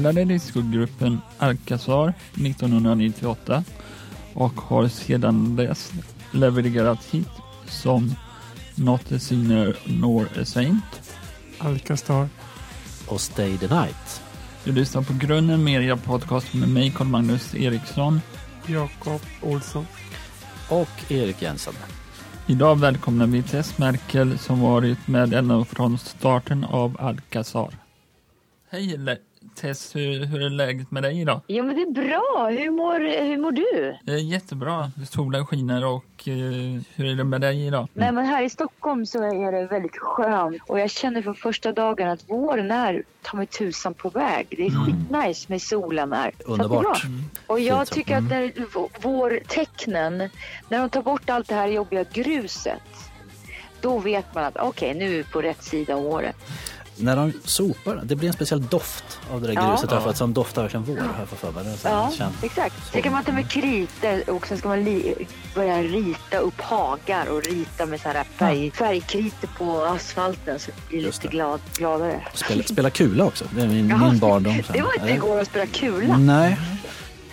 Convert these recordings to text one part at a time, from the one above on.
bildade discogruppen Alcazar 1998 och har sedan dess levererat hit som Not a Sinner Nor a Saint. Alcastar. Och Stay the Night. Du lyssnar på Grunden Media Podcast med mig Carl-Magnus Eriksson. Jakob Olsson. Och Erik Jensen. Idag välkomnar vi Tess Merkel som varit med ända från starten av Alcazar. Hej Le- Tess, hur, hur är läget med dig idag? Jo men det är bra. Hur mår, hur mår du? Det är jättebra. Solen skiner och eh, hur är det med dig idag? Nej men här i Stockholm så är det väldigt skönt och jag känner från första dagen att våren är ta mig tusan på väg. Det är skitnice med solen här. Underbart. Och jag Fint så. tycker att när vårtecknen, när de tar bort allt det här jobbiga gruset, då vet man att okej nu är vi på rätt sida av året. När de sopar, det blir en speciell doft av det där Ja. gruset. Ja. Som doftar verkligen vår, har jag fått för mig. Det är så här Ja, känt. exakt. Sen kan man ta med kritor och sen ska man li- börja rita upp hagar och rita med så här färg, färgkritor på asfalten så det blir lite det. glad, gladare. Spela, spela kula också. Det är min, Jaha, min barndom. Det var inte igår att spela kula. Nej.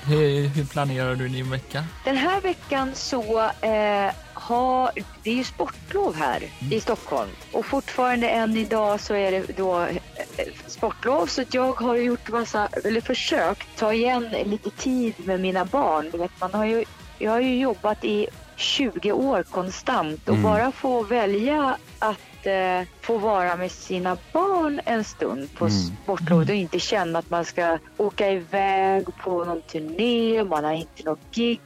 Hur, hur planerar du din vecka? Den här veckan så eh, har, det är ju sportlov här i Stockholm och fortfarande än idag så är det då eh, sportlov så att jag har gjort massa, eller försökt ta igen lite tid med mina barn. Du vet, man har ju, jag har ju jobbat i 20 år konstant och Mm. bara få välja att eh, få vara med sina barn en stund på Mm. sportlovet och inte känna att man ska åka iväg på någon turné, man har inte något gig.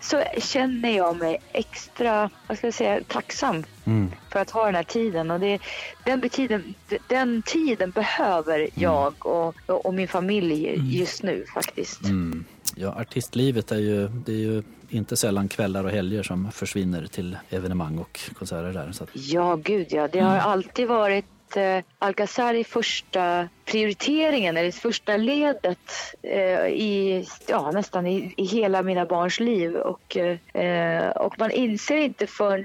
Så känner jag mig extra, vad ska jag säga, tacksam Mm. för att ha den här tiden. Och det, den, tiden, den tiden behöver jag och, och min familj just nu faktiskt. Mm. Ja, artistlivet är ju, det är ju inte sällan kvällar och helger som försvinner till evenemang och konserter där. Att, Ja, gud ja. Det har alltid varit eh, Alcazar i första prioriteringen, eller första ledet eh, i ja, nästan i, i hela mina barns liv. Och, eh, och man inser inte förrän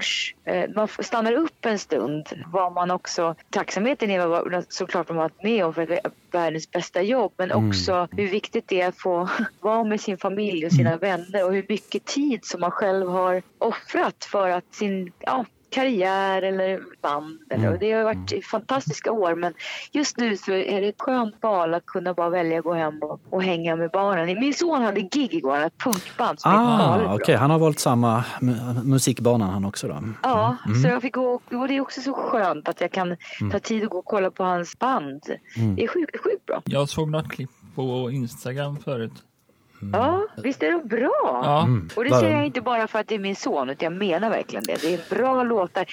man stannar upp en stund vad man också, tacksamheten är såklart man varit med om för att är världens bästa jobb, men också hur viktigt det är att få vara med sin familj och sina vänner och hur mycket tid som man själv har offrat för att sin, ja, karriär eller band. Eller, och det har varit fantastiska år men just nu så är det ett skönt val att kunna bara välja att gå hem och, och hänga med barnen. Min son hade gig igår, ett punkband som ah, okej. Han har valt samma mu- musikbanan han också då. Ja, så jag fick gå, och det är också så skönt att jag kan ta tid och gå och kolla på hans band. Det är sjukt, sjukt bra. Jag såg något klipp på Instagram förut. Ja, visst är de bra? Ja, Och det säger jag inte bara för att det är min son, utan jag menar verkligen det. Det är bra låtar.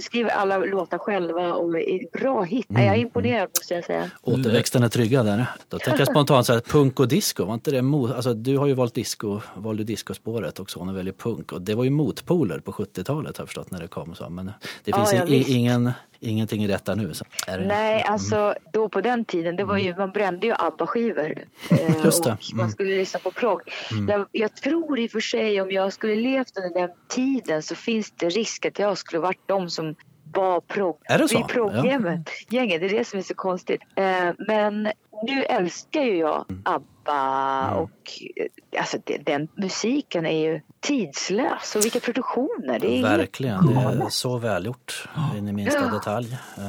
Skriver alla låtar själva och bra hit. Jag är imponerad måste jag säga. Återväxten är trygga där. Då tänker jag spontant så här, punk och disco, var inte det mot, alltså du har ju valt disco, valde discospåret och sonen väljer punk och det var ju motpoler på 70-talet har jag förstått när det kom så. Men det Ja, finns ja, visst. ingen, ingenting i detta nu. Så är det, Nej, alltså då på den tiden, det var ju, man brände ju ABBA-skivor. eh, Just det. Och man skulle lyssna på progg. Jag, jag tror i och för sig om jag skulle levt under den tiden så finns det risk att jag skulle varit de som var progg. Är det så? Vi progggänget, gänget, det är det som är så konstigt. Eh, men nu älskar ju jag ABBA och eh, alltså det, den musiken är ju tidslös och vilka produktioner. Det är Verkligen, det är så välgjort in i minsta Ja. detalj. Eh,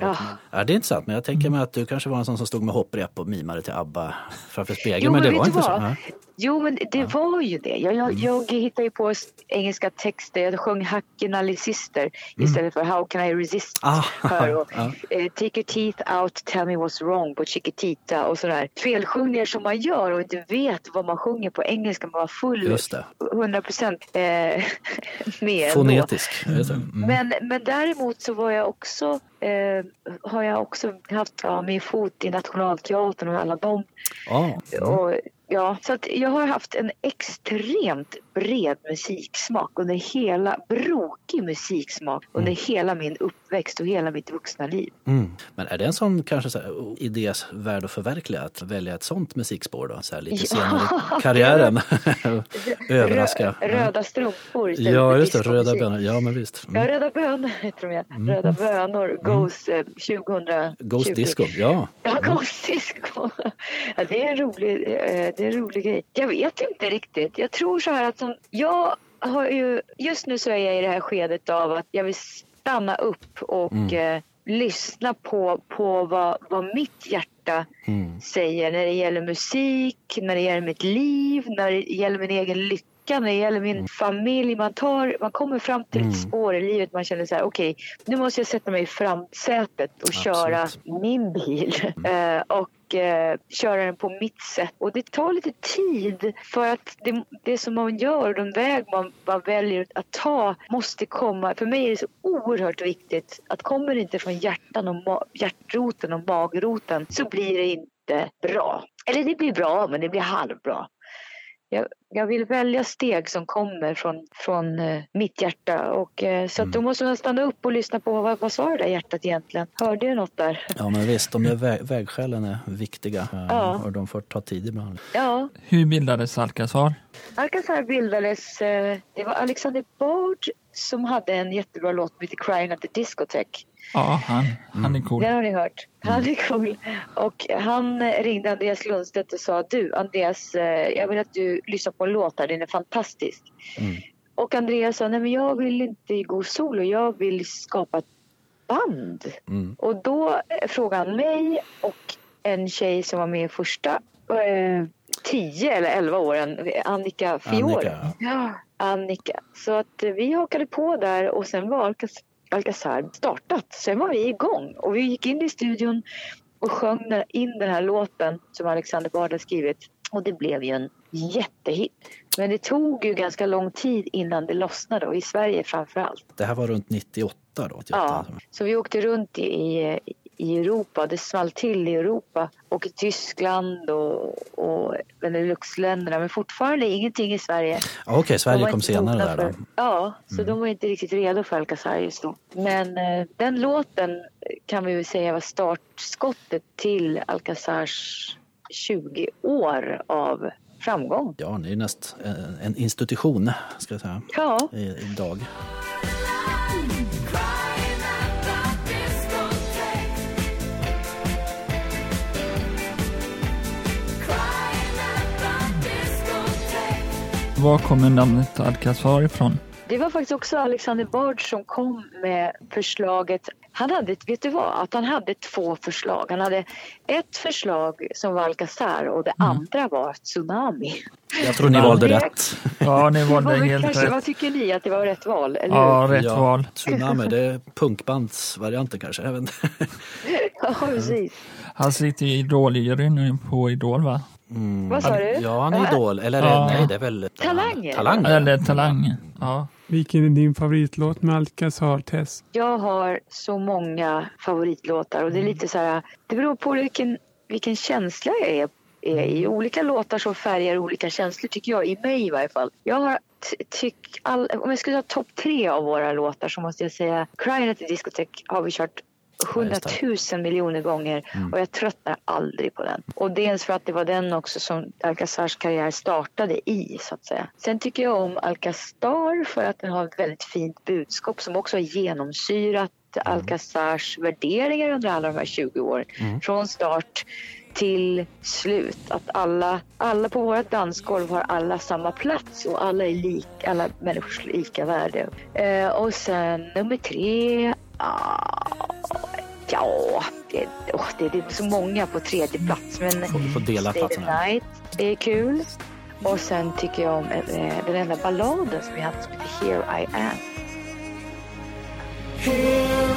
Ja. ja, det är intressant, men jag tänker mig att du kanske var en sån som stod med hopprep och mimade till ABBA framför spegeln. Jo, men det men var vet inte så. Ja. Jo, men det var ju det. Jag, jag, Mm. jag hittade ju på engelska texter. Jag sjöng Hacken Ali Sister istället för How can I resist Mm. Ah. Och, ja. eh, Take your teeth out, tell me what's wrong på Chiquitita och sådär. Felsjungningar som man gör och inte vet vad man sjunger på engelska. Man var full Just det. 100 procent eh, med. Fonetisk. Mm. Men, men däremot så var jag också, eh, har jag också haft ja, min fot i Nationalteatern och alla de Ja. och Ja, så att jag har haft en extremt bred musiksmak under hela, brokig musiksmak under hela min uppväxt och hela mitt vuxna liv. Mm. Men är det en sån kanske så här, idé värd att förverkliga? Att välja ett sånt musikspår då? Så här, lite Ja. senare i karriären? Överraska. Rö, röda strumpor istället Ja, just det. Röda bönor. Ja, men visst. Ja, Mm. Röda bönor heter de ja. Röda bönor, Ghost eh, 2020. Ghost Disco, ja. Ja, Ghost Disco. Ja, det, är en rolig, eh, det är en rolig grej. Jag vet inte riktigt. Jag tror så här att som, jag har ju, just nu så är jag i det här skedet av att jag vill stanna upp och Mm. eh, lyssna på, på vad, vad mitt hjärta Mm. säger när det gäller musik, när det gäller mitt liv, när det gäller min egen lycka, när det gäller min Mm. familj. Man, tar, man kommer fram till ett spår i livet man känner så här, okej, nu måste jag sätta mig i framsätet och köra Absolut. min bil eh, och eh, köra den på mitt sätt. Och det tar lite tid för att det, det som man gör och den väg man, man väljer att ta måste komma. För mig är det så oerhört viktigt att kommer det inte från hjärtan och hjärtroten och magroten så blir det inte bra. Eller det blir bra, men det blir halvbra. Jag, jag vill välja steg som kommer från, från eh, mitt hjärta. Och, eh, så att då måste man stanna upp och lyssna på vad, vad sa det där hjärtat egentligen? Hörde jag något där? Ja, men visst. De där vä vägskälen är viktiga eh, Ja. och de får ta tid ibland. Ja, Hur bildades Alcazar? Alcazar bildades, eh, det var Alexander Bard som hade en jättebra låt som heter Crying at the Discotheque. Ja, han, han är cool. Den har ni hört. Han är cool. Och han ringde Andreas Lundstedt och sa du Andreas, eh, jag vill att du lyssnar på en låt här, den är fantastisk. Mm. Och Andreas sa, nej men jag vill inte gå solo, jag vill skapa ett band. Mm. Och då frågade han mig och en tjej som var med i första eh, 10 eller 11 åren, Annika Fiore. Annika, ja. Annika. Så att eh, vi hakade på där och sen var Alcaz- Alcazar startat. Sen var vi igång och vi gick in i studion och sjöng in den här låten som Alexander Bard hade skrivit. Och det blev ju en jättehit. Men det tog ju ganska lång tid innan det lossnade och i Sverige framför allt. Det här var runt 98 då? 98. Ja, så vi åkte runt i, i Europa. Det small till i Europa och i Tyskland och, och Beneluxländerna. Men fortfarande ingenting i Sverige. Okej, De Sverige kom senare där då. Mm. Ja, så de var inte riktigt redo för Alcazar just då. Men eh, den låten kan vi väl säga var startskottet till Alcazars 20 år av framgång. Ja, det är näst en, en institution, ska jag säga, Ja, i, idag. Var kommer namnet Alcazar ifrån? det var faktiskt också Alexander Bard som kom med förslaget. Han hade, vet du vad, att han hade två förslag. Han hade ett förslag som var Alcazar och det andra var Tsunami. Jag tror ni Ja. valde rätt. Ja, ni Det valde helt kanske, vad rätt. tycker ni att det var rätt val? Eller Ja, hur? rätt val. Tsunami, det är punkbandsvarianten kanske. Jag vet inte. Ja, precis. Han sitter i Idol-juryn nu på Idol va? Vad sa du? Ja, han är idol. Eller Ja. nej, det är väl... Talang, eller? Talang. Eller Talang. Ja. Vilken är din favoritlåt med Alcazar, Tess? Jag har så många favoritlåtar och det är lite så här, det beror på vilken, vilken känsla jag är, är i. Olika låtar som färgar olika känslor tycker jag, i mig i varje fall. Jag har tyck all, om jag skulle ta topp tre av våra låtar så måste jag säga Crying at the Discotheque har vi kört hundratusen miljoner gånger och jag tröttnar aldrig på den. Och dels för att det var den också som Alcazars karriär startade i så att säga. Sen tycker jag om Alcazar för att den har ett väldigt fint budskap som också har genomsyrat Alcazars värderingar under alla de här 20 åren. Från start till slut. Att alla, alla på vårt dansgolv har alla samma plats och alla är lik, alla människors lika värde. Eh, och sen nummer tre, ah, ja, det, oh, det, det är så många på tredje plats. Men Du får dela Stay the. Night är kul. Och sen tycker jag om eh, den enda balladen som vi hade som heter Here I Am. Ni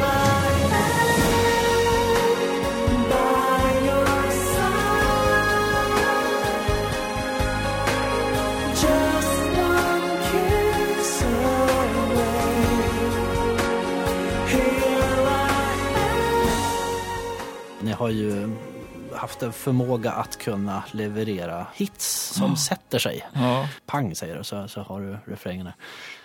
har ju haft en förmåga att kunna leverera hits som sätter sig. Ja. Pang säger du så, så har du refrängerna.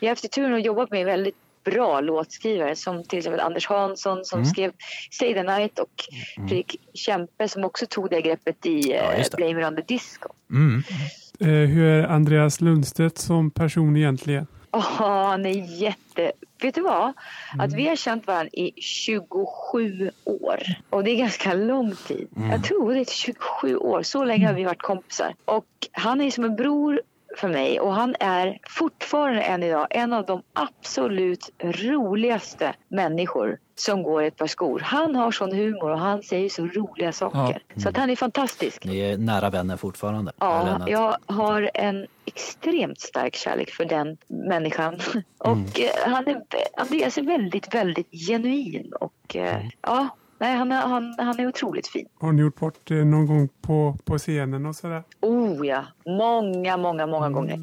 Jag har haft turen att jobba med väldigt bra låtskrivare som till exempel Anders Hansson som Mm. skrev Stay the Night och Fredrik Kempe som också tog det greppet i Ja, eh. Blame It On The Disco. Mm. Eh, hur är Andreas Lundstedt som person egentligen? Åh, han är jätte... Vet du vad? Mm. Att vi har känt varandra i 27 år. Och det är ganska lång tid. Mm. Jag tror det är 27 år. Så länge har vi varit kompisar. Och han är som en bror för mig och han är fortfarande än idag en av de absolut roligaste människor som går ett par skor. Han har sån humor och han säger så roliga saker. Så att han är fantastisk. Ni är nära vänner fortfarande? Ja, jag har en extremt stark kärlek för den människan. Och eh, han är, Andreas är väldigt, väldigt genuin och eh, ja, nej, han, är, han, han är otroligt fin. Har ni gjort bort det någon gång på, på scenen och sådär? Oh ja, många, många, många gånger.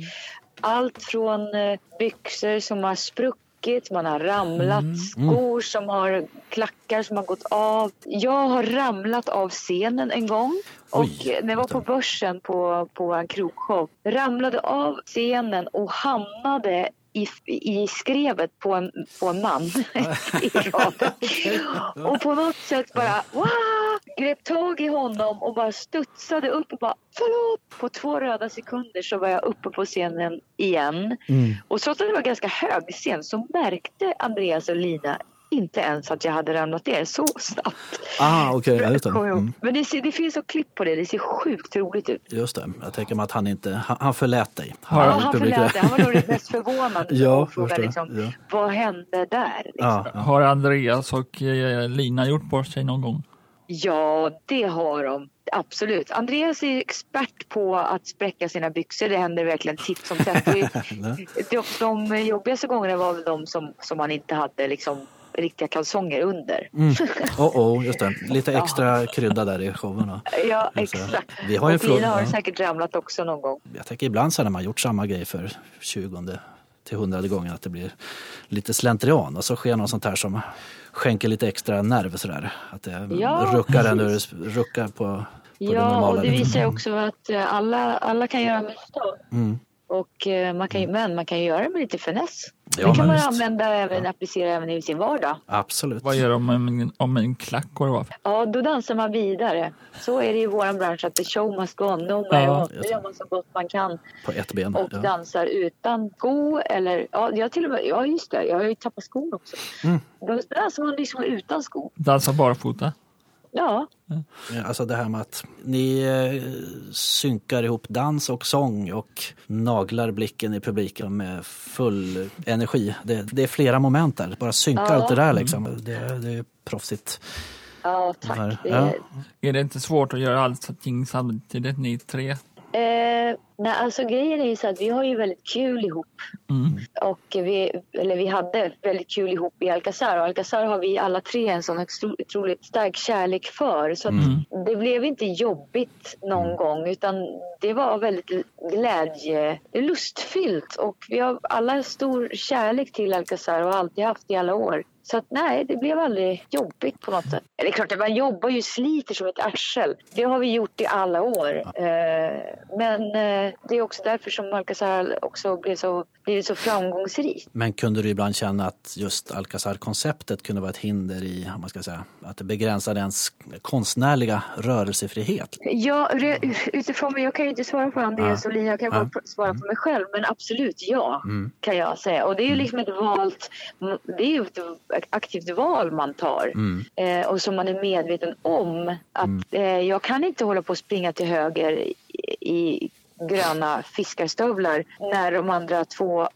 Allt från eh, byxor som har spruckit, man har ramlat, skor som har klackar som har gått av. Jag har ramlat av scenen en gång. Och Oj, när jag var på börsen på, på en krogshow ramlade av scenen och hamnade i, i skrevet på en, på en man i raden. Och på något sätt bara wow, grep tag i honom och bara studsade upp och bara förlåt. På två röda sekunder så var jag uppe på scenen igen. Mm. Och trots att det var ganska hög scen så märkte Andreas och Lina inte ens att jag hade ramlat ner så snabbt. Ah, okej, ja, just det. Mm. Men det, ser, det finns så klipp på det, det ser sjukt roligt ut. Just det. Jag tänker mig att han inte, han, han förlät dig. Har- Ja, han förlät det. Han var nog det mest förvånande. Ja, frågade liksom, Ja. vad hände där? Liksom. Ja. Har Andreas och eh, Lina gjort bort sig någon gång? Ja, det har de. Absolut. Andreas är expert på att spräcka sina byxor. Det händer verkligen titt som tätt. De, de jobbigaste gångerna var väl de som, som man inte hade liksom, riktiga kalsonger under. Mm. Oh, oh, just det. Lite extra krydda där i showerna. Ja, exakt. vi har och fråga- har ja. säkert ramlat också någon gång. Jag tänker ibland så när man gjort samma grej för 20 till hundrade gången att det blir lite slentrian och så sker något sånt här som skänker lite extra nerv sådär. Att det Ja, ruckar, en ur, ruckar på, på det Ja, normala. och det liksom. visar ju också att alla, alla kan göra misstag. Mm. Och, eh, man kan, ju- men man kan ju göra det med lite finess. Ja, det kan man visst. använda även, applicera även i sin vardag. Absolut. Vad gör de om en, om en klack går av? Ja, då dansar man vidare. Så är det i vår bransch att the show must go on. No Ja. Då gör man så gott man kan På ett ben. och Ja. dansar utan sko eller ja, jag till och med, ja just det, jag har ju tappat skon också. Mm. Då dansar man liksom utan sko. Dansa barfota? Ja, Alltså det här med att ni eh, synkar ihop dans och sång och naglar blicken i publiken med full energi. Det, det är flera moment där. Bara synka Ja. allt det där liksom. Det, det är proffsigt. ja Det tack. här- Det, ja. Är det inte svårt att göra allting samtidigt, ni tre? Eh, nej, alltså grejen är ju så att vi har ju väldigt kul ihop. Mm. Och vi, eller vi hade väldigt kul ihop i Alcazar. Och Alcazar har vi alla tre en sån otroligt stark kärlek för. Så Mm. det blev inte jobbigt någon gång utan det var väldigt glädje, lustfyllt. Och vi har alla stor kärlek till Alcazar och har alltid haft i alla år. Så att nej, det blev aldrig jobbigt på något sätt. Det är klart att man jobbar ju sliter som ett arsel. Det har vi gjort i alla år. Eh, men eh, det är också därför som Alcazar också blev så, blivit så framgångsrikt. Men kunde du ibland känna att just Alcazar-konceptet kunde vara ett hinder i, om man ska säga, att det begränsade ens konstnärliga rörelsefrihet? Ja, utifrån mig, jag kan ju inte svara på Andreas Ja. Lina, jag kan bara svara på mig själv. Men absolut ja, Mm. kan jag säga. Och det är ju liksom ett valt, det är ju ett aktivt val man tar. Mm. Eh, och som man är medveten om. Att eh, jag kan inte hålla på att springa till höger i, i gröna fiskarstövlar när de andra två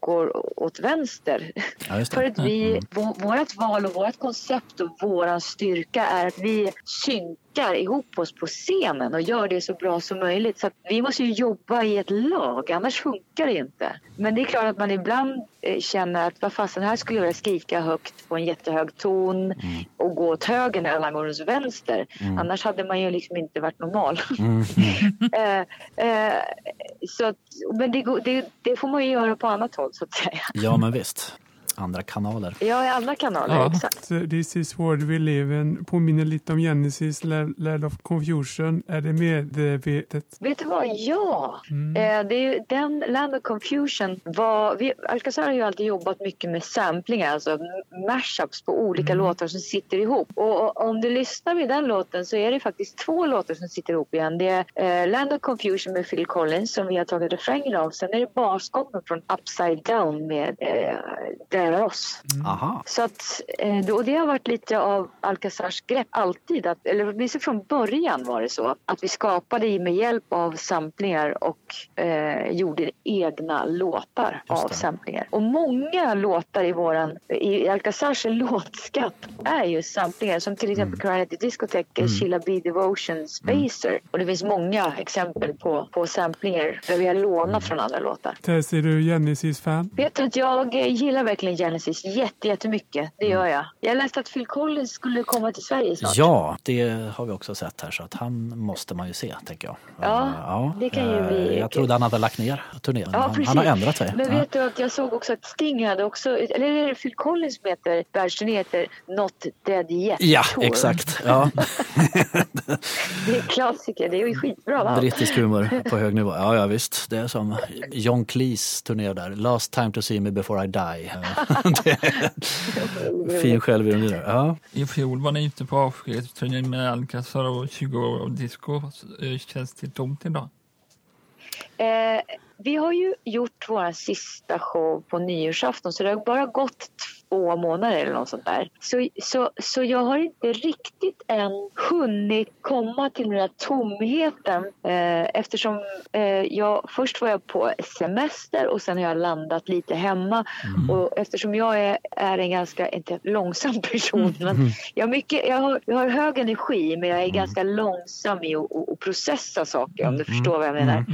går åt vänster. Ja. För att vi, vå- vårt val och vårt koncept och våran styrka är att vi synkar ihop oss på scenen och gör det så bra som möjligt. Så att vi måste ju jobba i ett lag, annars funkar det inte. Men det är klart att man ibland eh, känner att vad fasen, här skulle jag vilja skrika högt på en jättehög ton och gå åt höger när alla går åt vänster. Annars hade man ju liksom inte varit normal. Mm. eh, eh, så att, men det, det, det får man ju göra på annat håll så att säga. Ja, men visst. Andra kanaler. Ja, i andra kanaler, Ja. exakt. Så This is world we live in påminner lite om Genesis Land Land of Confusion. Är det medvetet? Vet du vad? Ja! Mm. Eh, det är ju, den Land of Confusion var... Vi, Alcazar har ju alltid jobbat mycket med samplingar, alltså mashups på olika Mm. låtar som sitter ihop. Och, och om du lyssnar vid den låten så är det faktiskt två låtar som sitter ihop igen. Det är eh, Land of Confusion med Phil Collins som vi har tagit refrängen av. Sen är det basgången från Upside Down med eh, Diana Ross. Aha. Så att, eh, det- och det har varit lite av Alcazars grepp alltid, att, eller åtminstone från början var det så, att vi skapade med hjälp av samplingar och eh, gjorde egna låtar Just av det. samplingar. Och många låtar i våran, i Alcazars låtskatt är ju samplingar som till exempel mm. Cry Discotheque, mm. Sheila B. Devotion, Spacer. Och det finns många exempel på, på samplingar där vi har lånat från andra låtar. Tess, är du Genesis-fan? Vet du att jag eh, gillar verkligen Genesis jätte, jättemycket. Det gör jag. Jag läste att Phil Collins skulle komma till Sverige snart. Ja, det har vi också sett här så att han måste man ju se tänker jag. Ja, det kan ju eh, bli Jag trodde han hade lagt ner turnén. Ja, han, han har ändrat sig. Men Ja. vet du att jag såg också att Sting hade också, eller är det Phil Collins som heter världsturné heter Not Dead Yet Ja, Tour. exakt. Ja. Det är klassiker, det är ju skitbra. va? Brittisk humor på hög nivå. Ja, ja visst. Det är som John Cleese turné där. Last time to see me before I die. Fin självironi där. Ja. I fjol var ni ute på avskedsturné med Alcazar och 20 år av disco. Känns det tomt idag? Eh, vi har ju gjort vår sista show på nyårsafton så det har bara gått två månader eller något sånt där. Så, så, så jag har inte riktigt än hunnit komma till den här tomheten eh, eftersom eh, jag, först var jag på semester och sen har jag landat lite hemma. Och eftersom jag är, är en ganska, inte långsam person men jag har, mycket, jag, har, jag har hög energi men jag är ganska långsam i att processa saker om du förstår vad jag menar.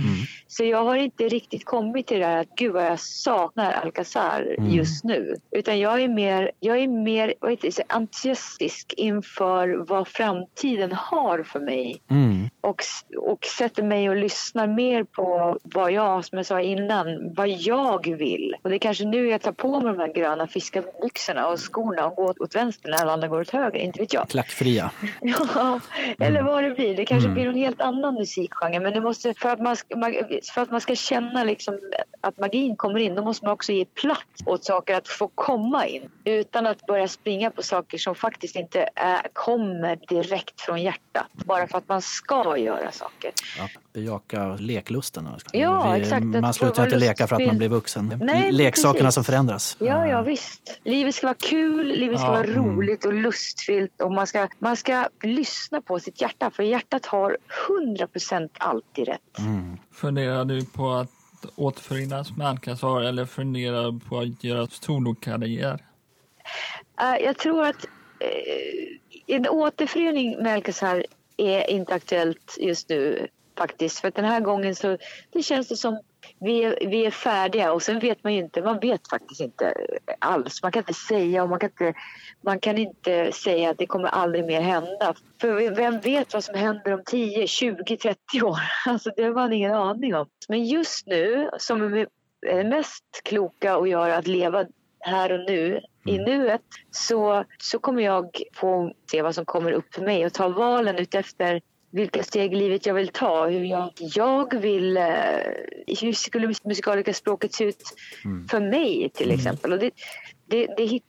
Så jag har inte riktigt kommit till det här att gud vad jag saknar Alcazar just nu. Utan jag är mer, jag är mer vad heter det, entusiastisk inför vad framtiden har för mig. Mm. Och, och sätter mig och lyssnar mer på vad jag, som jag sa innan, vad jag vill. Och det är kanske nu jag tar på mig de här gröna fiskarbyxorna och skorna och går åt, åt vänster när alla andra går åt höger, inte vet jag. Klackfria. Ja, eller vad det blir. Det kanske blir en helt annan musikgenre. Men det måste, för, att man- för att man ska känna liksom att magin kommer in, då måste man också ge plats åt saker att få komma in. Utan att börja springa på saker som faktiskt inte är, kommer direkt från hjärtat. Bara för att man ska göra saker. Ja, bejaka leklusten. Ja, exakt. Att Man slutar inte leka för att man blir vuxen. Nej, Leksakerna precis. som förändras. Ja, ja visst. Livet ska vara kul, livet ska Ja, vara roligt och lustfyllt och man ska, man ska lyssna på sitt hjärta för hjärtat har 100% alltid rätt. Mm. Funderar du på att återförenas med Alcazar eller funderar du på att göra solokarriär? Eh, jag tror att eh, en återförening med Alcazar är inte aktuellt just nu faktiskt. För att den här gången så det känns det som vi är, vi är färdiga och sen vet man ju inte, man vet faktiskt inte alls. Man kan inte säga och man kan inte, man kan inte säga att det kommer aldrig mer hända. För vem vet vad som händer om 10, 20, 30 år? Alltså det har man ingen aning om. Men just nu, som är det mest kloka att göra, att leva här och nu, i nuet, så, så kommer jag få se vad som kommer upp för mig och ta valen utefter vilka steg i livet jag vill ta. Hur jag, jag vill... eh, Hur skulle mus- musikaliska språket se ut för mig till exempel? Och det, det, det,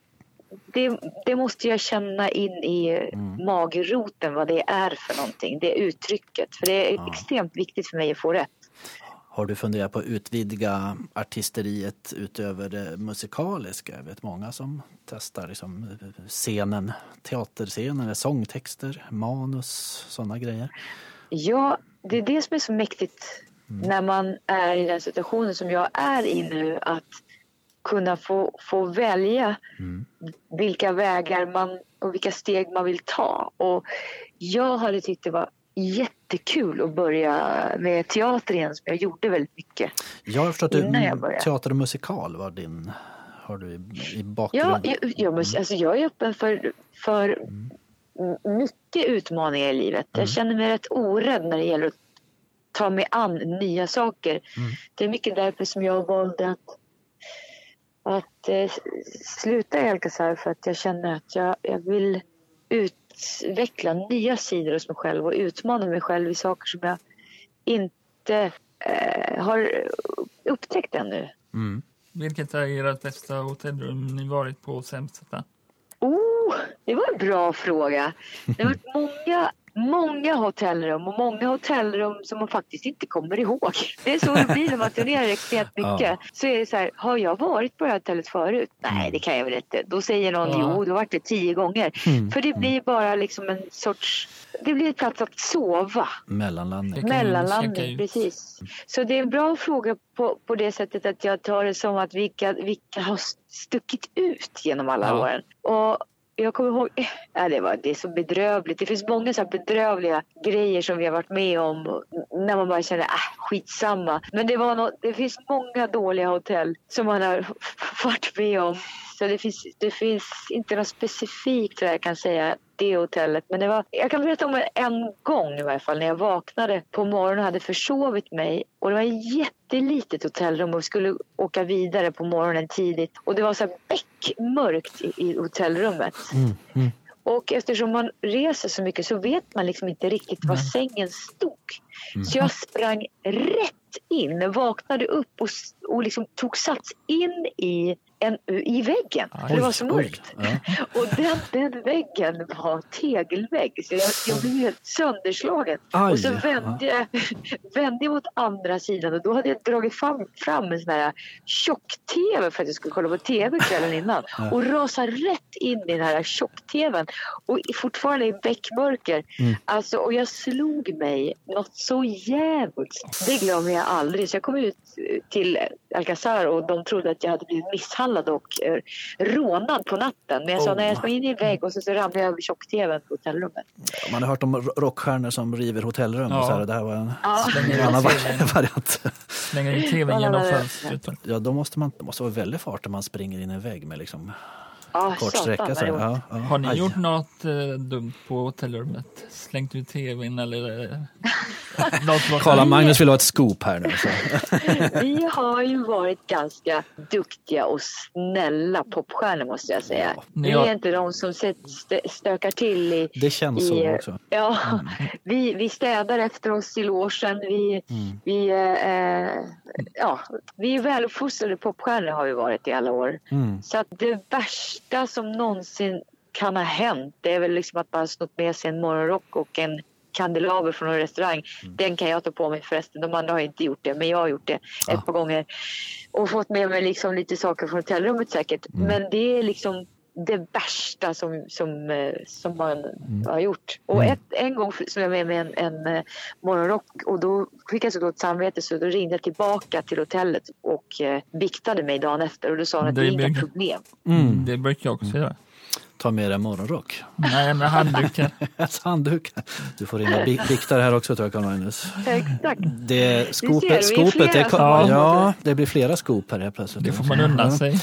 det, det måste jag känna in i magroten vad det är för någonting, det uttrycket. För det är Ja. extremt viktigt för mig att få rätt. Har du funderat på att utvidga artisteriet utöver det musikaliska? Jag vet många som testar liksom scenen, teaterscenen, sångtexter, manus, sådana grejer. Ja, det är det som är så mäktigt när man är i den situationen som jag är i nu. Att kunna få, få välja vilka vägar man och vilka steg man vill ta. Och jag hade tyckt det var jättekul att börja med teater igen som jag gjorde väldigt mycket. Jag har förstått att teater och musikal var din, har du i, i Ja, bakgrunden? jag, jag, måste- alltså jag är öppen för, för m- mycket utmaningar i livet. Jag känner mig rätt orädd när det gäller att ta mig an nya saker. Det är mycket därför som jag valde att att eh, sluta i Alcazar för att jag känner att jag, jag vill utveckla nya sidor hos mig själv och utmana mig själv i saker som jag inte eh, har upptäckt ännu. Mm. Vilket är ert bästa hotellrum ni varit på och sämsta? Oh, det var en bra fråga. Det har varit många, många hotellrum och många hotellrum som man faktiskt inte kommer ihåg. Det är så det blir när man turnerar extremt mycket. Ja. Så är det så här, har jag varit på det här hotellet förut? Nej, det kan jag väl inte. Då säger någon, Ja. jo, du har varit det tio gånger. Mm. För det blir bara liksom en sorts, det blir en plats att sova. Mellanlandning. Mellanlandning, precis. Så det är en bra fråga på, på det sättet att jag tar det som att vilka, vilka har stuckit ut genom alla Ja. åren. Och jag kommer ihåg, ja, det, var, det är så bedrövligt. Det finns många så här bedrövliga grejer som vi har varit med om när man bara känner, äh, skitsamma. Men det, var nå det finns många dåliga hotell som man har varit med om. Så det finns, det finns inte något specifikt där jag kan säga det hotellet. Men det var, jag kan berätta om en gång i varje fall när jag vaknade på morgonen och hade försovit mig. Och det var ett jättelitet hotellrum och vi skulle åka vidare på morgonen tidigt. Och det var så här beckmörkt i, i hotellrummet. Mm. Mm. Och eftersom man reser så mycket så vet man liksom inte riktigt var sängen stod. Så jag sprang rätt in, vaknade upp och, och liksom tog sats in i, en, i väggen. För det var så mörkt. Ja. Och den, den väggen var tegelvägg. Så jag, jag blev helt sönderslagen. Aj, och så vände jag, vände jag mot andra sidan och då hade jag dragit fram, fram en sån här tjock-tv för att jag skulle kolla på tv kvällen innan. Och rasade rätt in i den här tjock-tvn. Och fortfarande i bäckmörker. Mm. Alltså, och jag slog mig något så jävligt. Det glömmer jag aldrig. Så jag kom ut till Alcazar och de trodde att jag hade blivit misshandlad och eh, rånad på natten. Men jag sa Oh. nej, jag sprang in i en vägg och så, så ramlade jag över tjock-tvn på hotellrummet. Man har hört om ro- rockstjärnor som river hotellrum. Ja. Och så här, det här var en, Ja. En annan variant. slänger in tvn genom fönstret. Ja, då måste man, det måste vara väldigt fart när man springer in i en vägg med liksom Ja, kort sträcka. Så. Ja, ja. Har ni Aj. gjort något eh, dumt på hotellrummet? Slängt ut tvn eller eh, något Karla Magnus vill ha ett scoop här nu. Så. Vi har ju varit ganska duktiga och snälla popstjärnor måste jag säga. Ja. Vi Ja. är inte de som stökar till i... Det känns i, så också. Ja, vi, vi städar efter oss i logen. Vi, Mm. vi, eh, ja, vi är väluppfostrade popstjärnor har vi varit i alla år. Mm. Så att det värsta som någonsin kan ha hänt det är väl liksom att man har snott med sig en morgonrock och en kandelaber från en restaurang. Mm. Den kan jag ta på mig förresten. De andra har inte gjort det, men jag har gjort det Ja. ett par gånger. Och fått med mig liksom lite saker från hotellrummet säkert. Mm. Men det är liksom det värsta som, som, eh, som man Mm. har gjort. Och ett, en gång som jag med mig en, en eh, morgonrock och då fick jag så dåligt samvete så då ringde jag tillbaka till hotellet och eh, viktade mig dagen efter och då sa hon att det är inga blir- problem. Mm. Det brukar jag också göra. Ta med dig morgonrock. Nej, med handdukar. Alltså, handduk. Du får ringa bi- biktare här också tror jag Karl Magnus. Exakt. Det skopet, skopet det, ja, det blir flera skop här helt plötsligt. Det får man unna sig.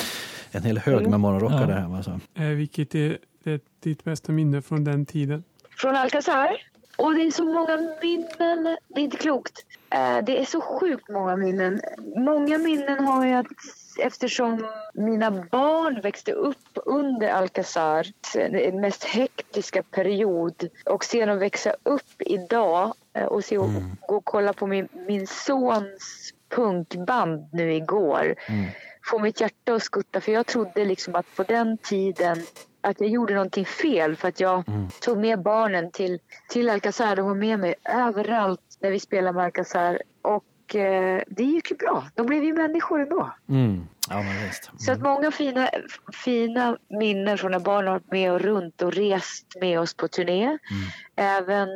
En hel hög med morgonrockar Ja. där hemma. Alltså. Eh, vilket är det, ditt bästa minne från den tiden? Från Alcazar. Och det är så många minnen. Det är inte klokt. Eh, Det är så sjukt många minnen. Många minnen har jag eftersom mina barn växte upp under Alcazar, den mest hektiska period. Och se dem växa upp idag eh, och se och gå och kolla på min, min sons punkband nu igår. Få mitt hjärta att skutta för jag trodde liksom att på den tiden att jag gjorde någonting fel för att jag tog med barnen till, till Alcazar. De var med mig överallt när vi spelade med Alcazar. Och eh, det gick ju bra. De blev ju människor ändå. Mm. Ja, men visst. Så att många fina, fina minnen från när barnen har varit med och runt och rest med oss på turné. Även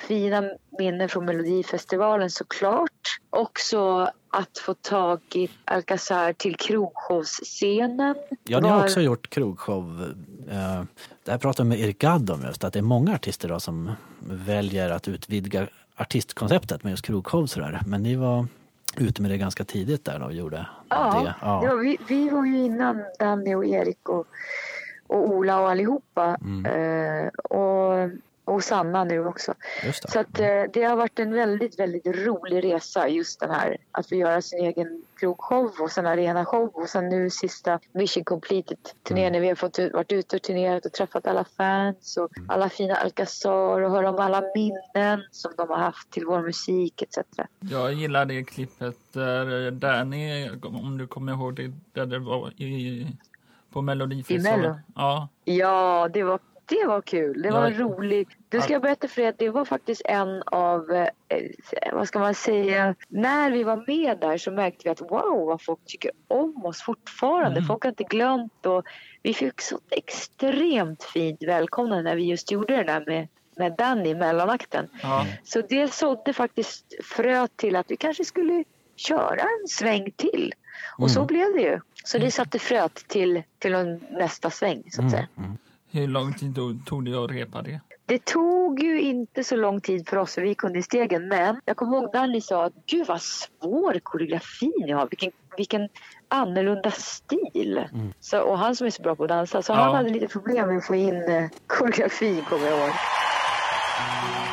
fina minnen från Melodifestivalen såklart. Också att få tag i Alcazar till krogshowsscenen. Ja, ni har Var- också gjort krogshow. Eh, Det här pratade jag med Erik Gadd om just, att det är många artister då som väljer att utvidga artistkonceptet med just krogshow sådär. Men ni var ute med det ganska tidigt där då och gjorde Ja, det. ja. vi, vi var ju innan Danny och Erik och, och Ola och allihopa. Mm. Eh, och, och Sanna nu också. Just det. Så att, eh, det har varit en väldigt, väldigt rolig resa just den här att få göra sin egen krogshow och sen arenashow och sen nu sista Mission Completed turnén när vi har fått ut, varit ute och turnerat och träffat alla fans och alla fina Alcazar och höra om alla minnen som de har haft till vår musik etc. Jag gillar det klippet där Danny, om du kommer ihåg det, där det var i, på Melodifestivalen. I Mello? Ja, Ja, det var, det var kul. Det var Ja. roligt. Du ska jag berätta för dig att det var faktiskt en av, eh, vad ska man säga, när vi var med där så märkte vi att wow vad folk tycker om oss fortfarande. Mm. Folk har inte glömt och vi fick så extremt fint välkomnande när vi just gjorde det där med, med Danny i mellanakten. ja. Så det sådde faktiskt frö till att vi kanske skulle köra en sväng till. Och så blev det ju. Så det satte fröet till, till en nästa sväng så att säga. Hur lång tid tog- det att repa det? Det tog ju inte så lång tid för oss för vi gick under stegen men jag kommer ihåg Danny sa att gud vad svår koreografi ni har, vilken, vilken annorlunda stil. Så, och han som är så bra på att dansa så Ja. han hade lite problem med att få in eh, koreografin kommer jag ihåg. Tell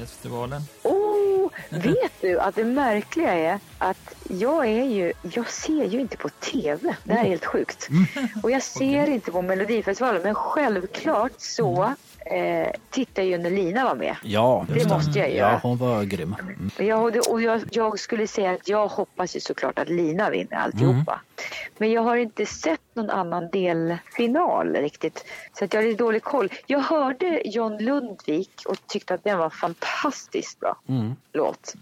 Melodifestivalen? Oh, vet du att det märkliga är att jag är ju, jag ser ju inte på TV. Det här är helt sjukt. Och jag ser inte på Melodifestivalen men självklart så eh, tittar ju när Lina var med. Ja, Det måste jag göra. Ja, hon var grym. Mm. Ja, och, det, och jag, jag skulle säga att jag hoppas ju såklart att Lina vinner alltihopa. Men jag har inte sett någon annan delfinal riktigt. Så att jag har lite dålig koll. Jag hörde John Lundvik och tyckte att den var fantastiskt bra låt.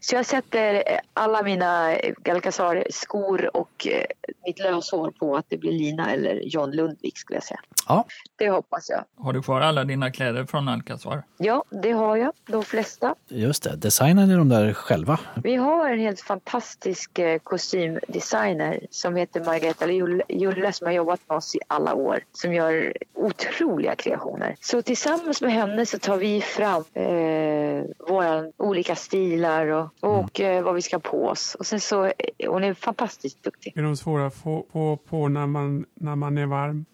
Så jag sätter eh, alla mina eh, Alcazar-skor och eh, mitt löshår på att det blir Lina eller John Lundvik skulle jag säga. Ja, Det hoppas jag. Du kvar alla dina kläder från Alcazar? Ja, det har jag. De flesta. just det. Designade de där själva? Vi har en helt fantastisk eh, kostymdesigner som heter Margareta Julle, som har jobbat med oss i alla år. Som gör otroliga kreationer. Så tillsammans med henne så tar vi fram eh, våra olika stilar och, och eh, vad vi ska på oss. Och sen så, eh, hon är fantastiskt duktig. Är de svåra att få på, på när, man, när man är varm?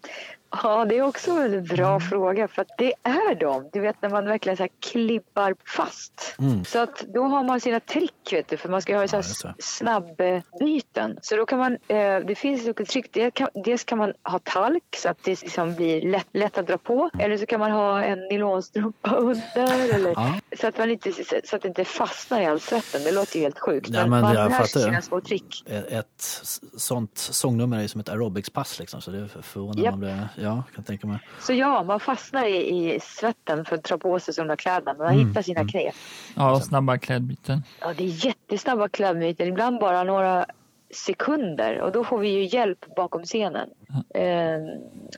Ja, det är också en väldigt bra fråga för att det är de. Du vet när man verkligen så här klibbar fast. Så att då har man sina trick vet du för man ska ha så här det. snabbbyten. Så då kan man, eh, det finns olika trick. Det kan, dels kan man ha talk så att det liksom blir lätt, lätt att dra på. Eller så kan man ha en nylonstrumpa under. Eller, Ja. så, att man inte, så att det inte fastnar i all svetten. Det låter ju helt sjukt. Ja, men, men man lär sig sina små trick. Ett ett sånt sångnummer är ju som ett aerobicspass liksom, så det är förvånande Japp. man blir, ja, kan tänka mig. Så ja, man fastnar i, i svetten för att dra på sig de där kläderna. Man hittar sina knep. Ja, snabba klädbyten. Ja, det är jättesnabba klädbyten. Ibland bara några sekunder. Och då får vi ju hjälp bakom scenen. Eh,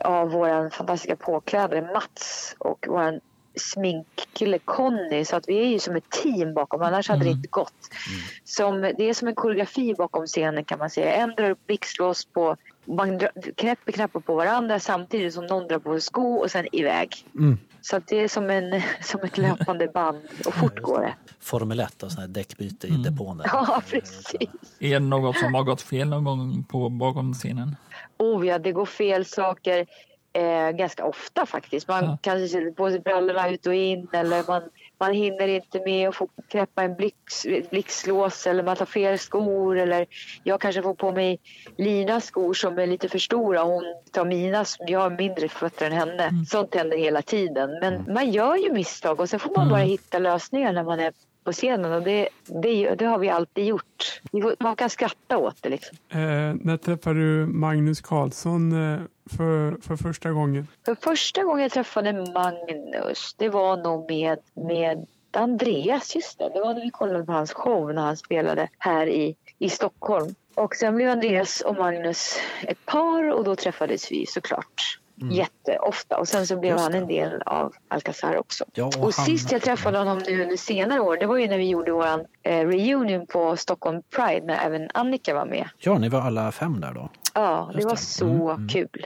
av vår fantastiska påklädare Mats och vår sminkkille Conny. Så att vi är ju som ett team bakom. Annars hade det inte gått. Som, det är som en koreografi bakom scenen kan man säga. En drar upp blixtlås på man knäpper knappar på varandra samtidigt som någon drar på sig sko och sen iväg. Så att det är som, en, som ett löpande band och fort går det. Formel 1 och sån här däckbyte i depån. Där. Ja, precis. Är det något som har gått fel någon gång på bakom scenen? Oh ja, det går fel saker. eh, ganska ofta faktiskt. Man Ja. kanske sätter på sig brallorna ut och in eller man, man hinner inte med att få knäppa en blix, blixtlås eller man tar fel skor eller jag kanske får på mig Linas skor som är lite för stora och hon tar mina, jag har mindre fötter än henne. Sånt händer hela tiden. Men man gör ju misstag och sen får man Mm. bara hitta lösningar när man är på scenen och det, det, det har vi alltid gjort. Man kan skratta åt det liksom. Eh, när träffade du Magnus Carlsson eh, för, för första gången? För första gången jag träffade Magnus, det var nog med, med Andreas, just det. Det var när vi kollade på hans show när han spelade här i, i Stockholm. Och sen blev Andreas och Magnus ett par och då träffades vi såklart jätteofta. Och sen så blev han en del av Alcazar också. Ja, och och han- sist jag träffade honom nu under senare år, det var ju när vi gjorde våran eh, reunion på Stockholm Pride när även Annika var med. Ja, ni var alla fem där då. Ja, det Just var det. så kul.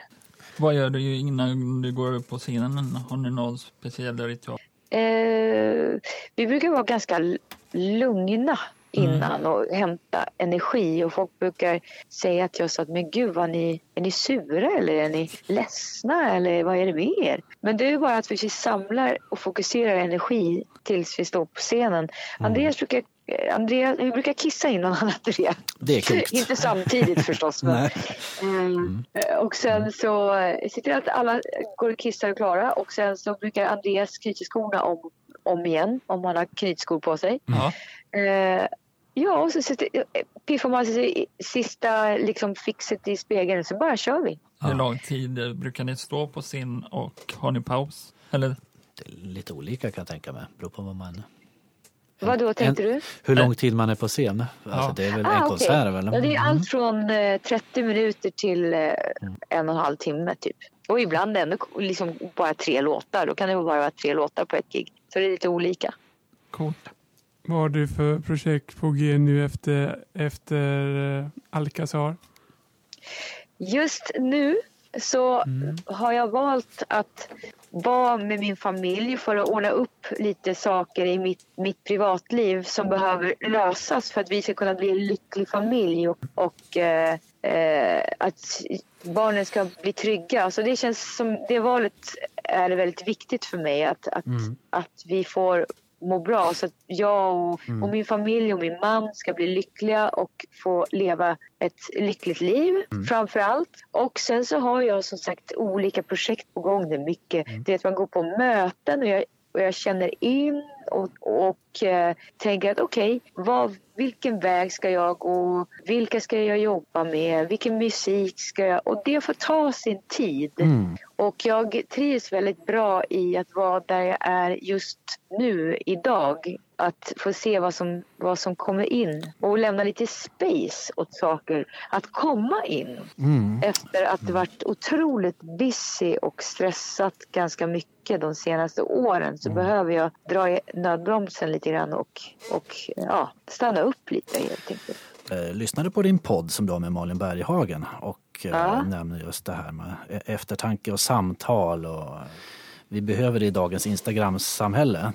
Vad gör du innan du går upp på scenen? Har ni någon speciell ritual? Eh, vi brukar vara ganska lugna innan och hämta energi och folk brukar säga till oss att men gud vad ni, är ni sura eller är ni ledsna eller vad är det med er? Men det är bara att vi samlar och fokuserar energi tills vi står på scenen. Andreas brukar Andreas, vi brukar kissa innan han äter det. Det är klokt. Inte samtidigt förstås. Men, Nej. Eh, Och sen så eh, ser till att alla går och kissar och klara och sen så brukar Andreas knyta skorna om, om igen om han har knytskor på sig. Ja. Eh, ja, och så sätter, eh, piffar man sig sista liksom, fixet i spegeln så bara kör vi. Hur lång tid eh, brukar ni stå på scen och har ni paus? Eller? Det är lite olika kan jag tänka mig. Beror på vad man... Vad då tänkte en, du? Hur lång tid man är på scen. Alltså, Ja. det är väl Ah, en konsert väl? Ja, det är allt från eh, 30 minuter till eh, en och en halv timme typ. Och ibland ändå liksom bara tre låtar. Då kan det bara vara tre låtar på ett gig. Så det är lite olika. Coolt. Vad har du för projekt på G nu efter, efter eh, Alcazar? Just nu så har jag valt att vara med min familj för att ordna upp lite saker i mitt, mitt privatliv som behöver lösas för att vi ska kunna bli en lycklig familj och, och eh, eh, att barnen ska bli trygga. Så det känns som det valet är väldigt viktigt för mig att, att, att vi får må bra. Så att jag och, och min familj och min man ska bli lyckliga och få leva ett lyckligt liv framför allt. Och sen så har jag som sagt olika projekt på gång. Det mycket, det är att man går på möten och jag, och jag känner in och, och eh, tänker att okej, vad vilken väg ska jag gå? Vilka ska jag jobba med? Vilken musik ska jag... Och det får ta sin tid. Och jag trivs väldigt bra i att vara där jag är just nu, idag. Att få se vad som, vad som kommer in och lämna lite space åt saker att komma in. Efter att det varit otroligt busy och stressat ganska mycket de senaste åren så behöver jag dra i nödbromsen lite grann och, och ja, stanna upp lite helt enkelt. Eh, lyssnade på din podd som du har med Malin Berghagen och eh, Ja. nämner just det här med e- eftertanke och samtal. Och, vi behöver det i dagens Instagram-samhälle.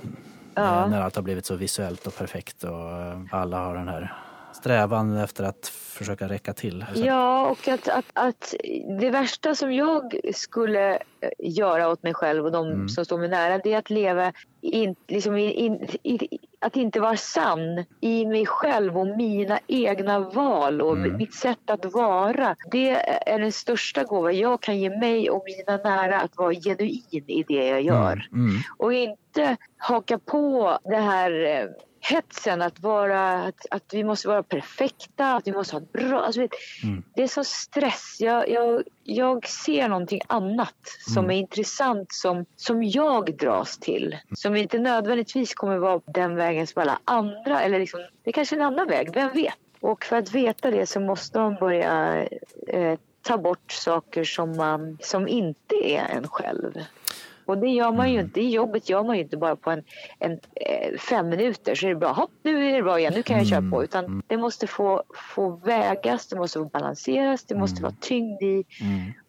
Ja. Eh, när allt har blivit så visuellt och perfekt och eh, alla har den här strävan efter att försöka räcka till. Ja, och att, att, att det värsta som jag skulle eh, göra åt mig själv och de som står mig nära det är att leva in, liksom in, in, i, att inte vara sann i mig själv och mina egna val och mitt sätt att vara. Det är den största gåvan jag kan ge mig och mina nära att vara genuin i det jag gör. Mm. Och inte haka på det här eh, hetsen att vara att, att vi måste vara perfekta, att vi måste ha ett bra... Alltså, vet, Det är så stress. Jag, jag, jag ser någonting annat som är intressant som, som jag dras till. Som inte nödvändigtvis kommer vara den vägen som alla andra eller liksom, det är kanske är en annan väg, vem vet? Och för att veta det så måste man börja eh, ta bort saker som, man, som inte är en själv. Och det gör man ju inte. Det jobbet gör man ju inte bara på en, en eh, fem minuter så är det bra. Hopp, nu är det bra igen. Nu kan jag köra på. Utan det måste få, få vägas, det måste få balanseras, det måste vara tyngd i.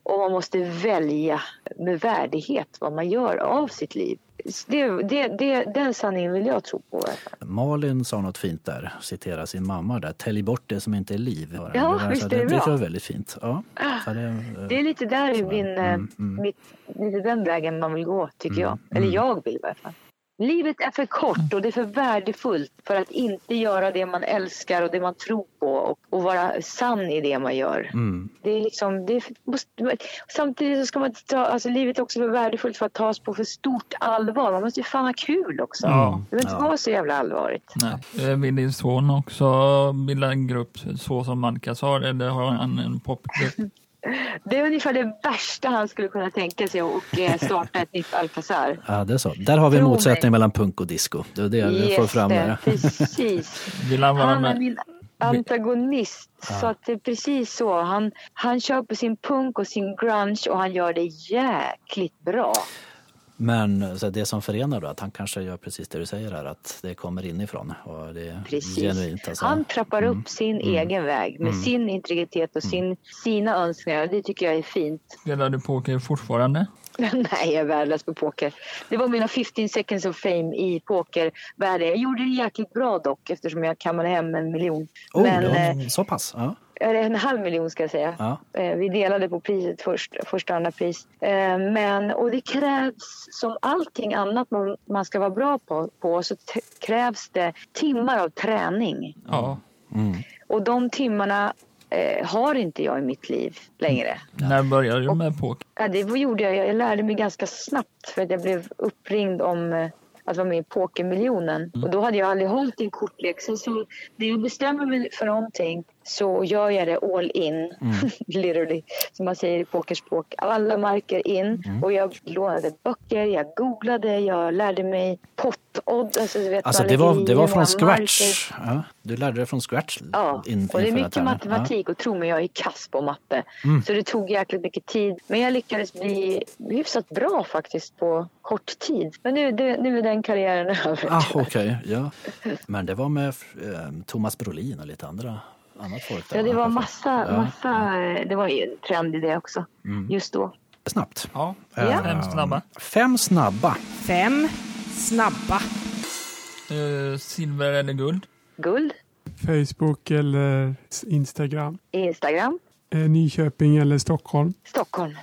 Och man måste välja med värdighet vad man gör av sitt liv. Det, det, det, den sanningen vill jag tro på. Malin sa något fint där, citera sin mamma där. Tälj bort det som inte är liv. Ja, det, var- visst så är det det, bra. det var väldigt fint. Ja, så det, eh, Det är lite där Så, min, eh, mm, mm. mitt, lite den vägen man vill gå, tycker jag. Mm, Eller mm. jag vill i alla fall. Livet är för kort och det är för värdefullt för att inte göra det man älskar och det man tror på och, och vara sann i det man gör. mm, Det är liksom, det är, måste, samtidigt så ska man ta, alltså livet är också för värdefullt för att tas på för stort allvar. Man måste ju fan ha kul också. Ja. Det behöver inte Ja. vara så jävla allvarligt. Nej. Eh, Vill din son också bilda en grupp så som Alcazar eller har han en popgrupp? Det är ungefär det värsta han skulle kunna tänka sig och eh, starta ett nytt Alcazar. ja, det är så. Där har vi en Tro motsättning mig. mellan punk och disco. Det är det jag får fram det, där. precis. Vill han vara är med? min antagonist. Så att det är precis så. Han, han kör på sin punk och sin grunge och han gör det jäkligt bra. Men så det som förenar då, att han kanske gör precis det du säger här, att det kommer inifrån och det är Precis. genuint. Alltså. Han trappar upp sin egen väg med sin integritet och sin, sina önskningar. Det tycker jag är fint. Spelar du poker fortfarande? Nej, jag är värdelös på poker. Det var mina 15 seconds of fame i pokervärlden. Jag gjorde det jäkligt bra dock eftersom jag kammade hem en miljon. Oh, Men, det eh, så pass? Ja. eller en halv miljon ska jag säga. Ja. Eh, Vi delade på priset först, första och andra pris. Eh, Men, och det krävs som allting annat man, man ska vara bra på, på så t- krävs det timmar av träning. Ja. Mm. Och de timmarna eh, har inte jag i mitt liv längre. När började du med poker? Ja, det gjorde jag. Jag lärde mig ganska snabbt för att jag blev uppringd om eh, att vara med i Pokermiljonen. Och då hade jag aldrig hållit i en kortlek. Så, så när jag bestämmer mig för någonting så gör jag det all in. Literally, som man säger i pokerspråk. Alla marker in. Och jag lånade böcker, jag googlade, jag lärde mig pottodd. Alltså, vet, Alltså det var, det var från scratch? Ja. Du lärde dig från scratch? Ja, in- och det är mycket här. matematik och tro mig, jag är kass på matte. Mm. Så det tog jäkligt mycket tid. Men jag lyckades bli hyfsat bra faktiskt på kort tid. Men nu, det, nu är den karriären över. Ah, Okej, ja. Men det var med eh, Thomas Brolin och lite andra, annat folk där Ja, det va? var massa, Ja. Mm. massa, det var ju en trend i det också. Just då. Snabbt. Ja. Eh, Fem snabba. Fem snabba. Fem snabba. Eh, silver eller guld? Guld, Facebook eller Instagram. Instagram, Eh, Nyköping eller Stockholm. Stockholm.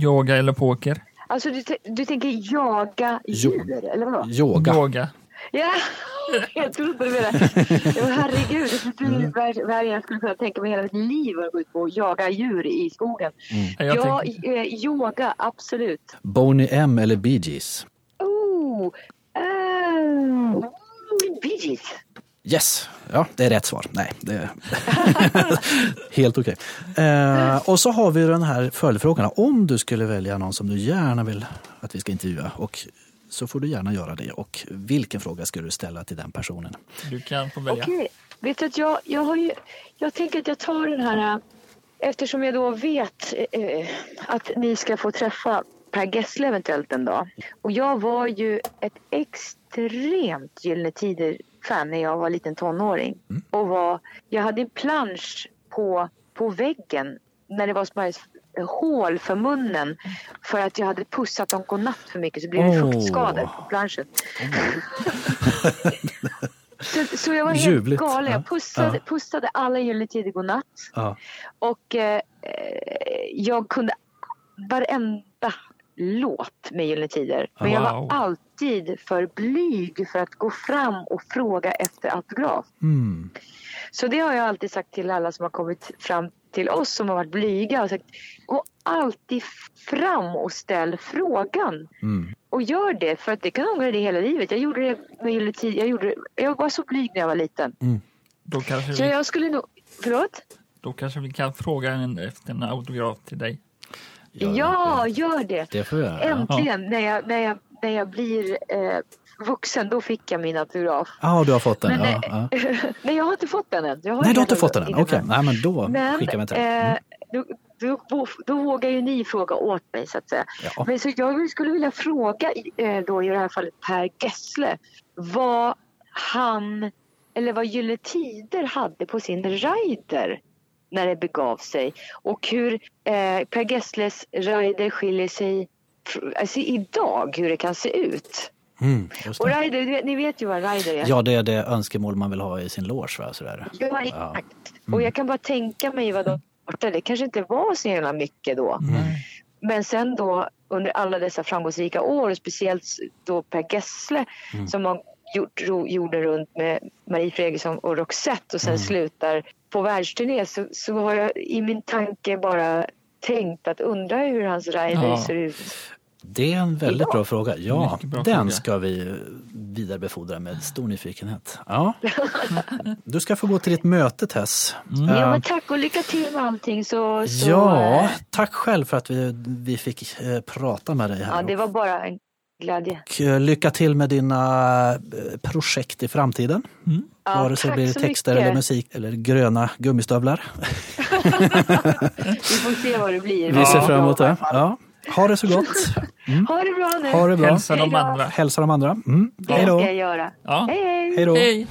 Yoga eller poker? Alltså du, du tänker jaga Jo. djur, eller vadå? Yoga. Yoga. Ja, jag trodde du menade. Ja, herregud, det är vad jag skulle kunna tänka mig hela mitt liv att gå ut på att jaga djur i skogen. Jag Ja, eh, yoga, absolut. Boney M eller Bee Gees? Oh, uh, Bee Gees. Yes, ja det är rätt svar. Nej, det är helt okej. Eh, och så har vi den här följdfrågan. Om du skulle välja någon som du gärna vill att vi ska intervjua och så får du gärna göra det. Och vilken fråga skulle du ställa till den personen? Du kan få välja. Okej, vet du att jag, jag har ju, jag tänker att jag tar den här, äh, eftersom jag då vet eh, att ni ska få träffa Per Gessle eventuellt en dag. Och jag var ju ett extremt Gyllene Tider-fan när jag var liten tonåring. Och var, jag hade en plansch på, på väggen när det var här hål för munnen för att jag hade pussat dem godnatt för mycket så blev det Åh. fuktskador på planschen. Så, så jag var helt galen. Ja. Jag pussade, Ja. pussade alla Gyllene Tider godnatt. Ja. Och eh, eh, jag kunde varenda låt med Gyllene Tider. Men jag Wow. var alltid för blyg för att gå fram och fråga efter autograf. Mm. Så det har jag alltid sagt till alla som har kommit fram till oss som har varit blyga. Och sagt, gå alltid fram och ställ frågan. Mm. Och gör det, för att det kan ångra det hela livet. Jag gjorde det med. Jag, gjorde det, jag var så blyg när jag var liten. Då kanske, Så vi, jag skulle nog... Förlåt? då kanske vi kan fråga en, efter en autograf till dig. Ja, gör det. Det får jag göra. Äntligen, när, jag, när, jag, när jag blir eh, vuxen, då fick jag min autograf. Ja, du har fått den. Men, ja, eh, ja. Nej, jag har inte fått den än. Jag Nej, du har inte den fått den än. Okej, nej men då Men skickar vi till dig. eh, Mm. då, då, då vågar ju ni fråga åt mig, så att säga. Ja. Men så jag skulle vilja fråga eh, då i det här fallet Per Gessle vad han, eller vad Gyllene Tider hade på sin rider när det begav sig och hur eh, Per Gessles rider skiljer sig alltså idag hur det kan se ut. Mm, Och rider, vet- ni vet ju vad rider är. Ja, det är det önskemål man vill ha i sin loge. Va? Sådär. Ja, exakt. Och jag kan bara tänka mig vad de startade. Det kanske inte var så jävla mycket då. Men sen då under alla dessa framgångsrika år, och speciellt då Per Gessle som har gjort ro, jorden runt med Marie Fredriksson och Roxette och sen slutar på världsturné så, så har jag i min tanke bara tänkt att undra hur hans rider Ja. ser ut. Det är en väldigt bra fråga. Ja, bra den fråga. ska vi vidarebefordra med stor nyfikenhet. Ja. Du ska få gå till ditt möte Tess. Ja, Eh, men tack och lycka till med allting. Så, så, ja, eh, tack själv för att vi, vi fick eh, prata med dig här. ja, det var bara en glädje. Och eh, lycka till med dina eh, projekt i framtiden. Ja, Vare sig det blir texter mycket. eller musik eller gröna gummistövlar. Vi får se vad det blir. Vi ser fram emot Ja. det. Ja. Ha det så gott. Ha det bra nu. Ha det bra. Hälsa de andra. Hälsa de andra. Mm. Det ska jag göra. Ja. Hej, hej. Hej